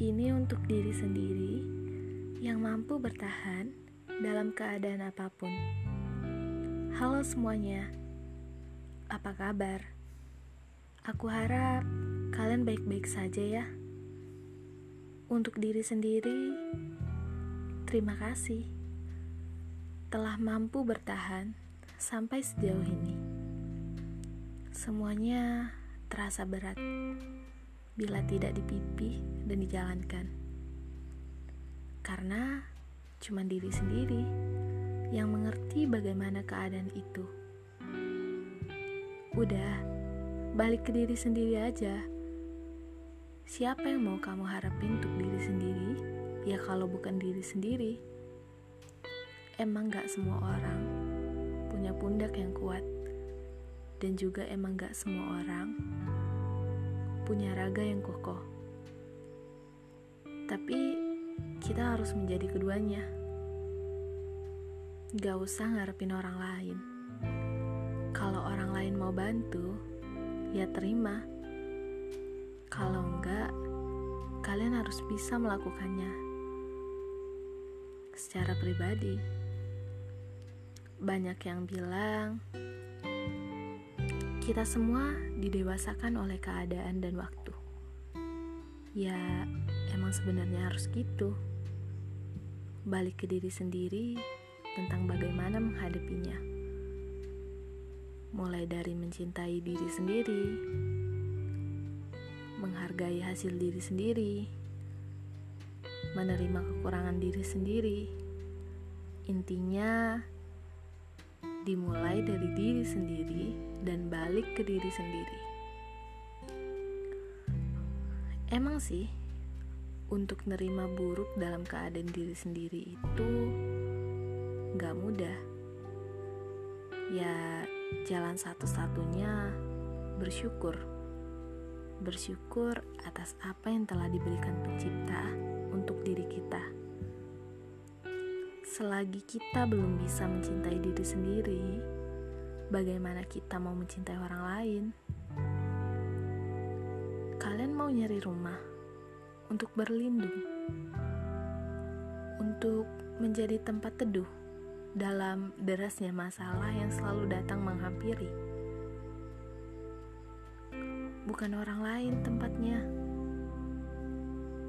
Ini untuk diri sendiri yang mampu bertahan dalam keadaan apa pun. Halo semuanya, apa kabar? Aku harap kalian baik-baik saja ya. Untuk diri sendiri, terima kasih telah mampu bertahan sampai sejauh ini. Semuanya terasa berat bila tidak dipipih dan dijalankan. Karena cuma diri sendiri yang mengerti bagaimana keadaan itu. Udah, balik ke diri sendiri aja. Siapa yang mau kamu harapin untuk diri sendiri? Ya kalau bukan diri sendiri. Emang gak semua orang punya pundak yang kuat. Dan juga emang gak semua orang punya raga yang kokoh. Tapi kita harus menjadi keduanya. Gak usah ngarepin orang lain. Kalau orang lain mau bantu, ya terima. Kalau enggak, kalian harus bisa melakukannya secara pribadi. Banyak yang bilang kita semua didewasakan oleh keadaan dan waktu. Ya, emang sebenarnya harus gitu balik ke diri sendiri tentang bagaimana menghadapinya. Mulai dari mencintai diri sendiri, menghargai hasil diri sendiri, menerima kekurangan diri sendiri. Intinya, dimulai dari diri sendiri dan balik ke diri sendiri. Emang sih, untuk nerima buruk dalam keadaan diri sendiri itu gak mudah. Ya, jalan satu-satunya bersyukur. Bersyukur atas apa yang telah diberikan pencipta untuk diri kita. Selagi kita belum bisa mencintai diri sendiri, bagaimana kita mau mencintai orang lain? Kalian mau nyari rumah? untuk berlindung, untuk menjadi tempat teduh dalam derasnya masalah yang selalu datang menghampiri. Bukan orang lain tempatnya,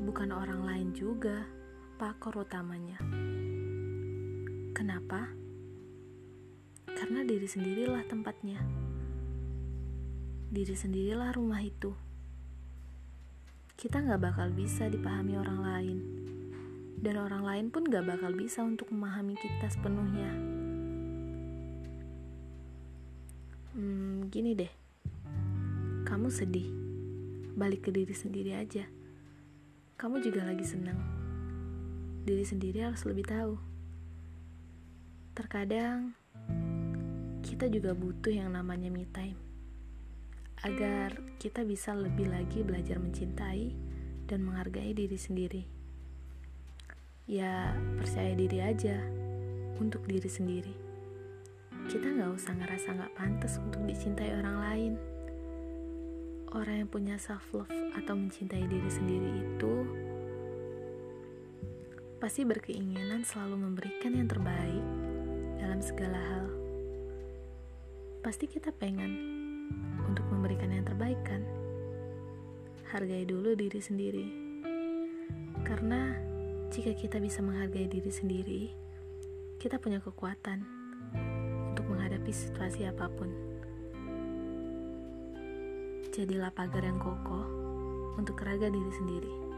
bukan orang lain juga pakor utamanya. Kenapa? Karena diri sendirilah tempatnya. Diri sendirilah rumah itu kita nggak bakal bisa dipahami orang lain, dan orang lain pun gak bakal bisa untuk memahami kita sepenuhnya. Hmm, gini deh, kamu sedih, balik ke diri sendiri aja. Kamu juga lagi senang, diri sendiri harus lebih tahu. Terkadang kita juga butuh yang namanya me time agar kita bisa lebih lagi belajar mencintai dan menghargai diri sendiri. Ya, percaya diri aja untuk diri sendiri. Kita nggak usah ngerasa nggak pantas untuk dicintai orang lain. Orang yang punya self love atau mencintai diri sendiri itu pasti berkeinginan selalu memberikan yang terbaik dalam segala hal. Pasti kita pengen untuk memberikan yang terbaik kan? Hargai dulu diri sendiri. Karena jika kita bisa menghargai diri sendiri, kita punya kekuatan untuk menghadapi situasi apa pun. Jadilah pagar yang kokoh untuk raga diri sendiri.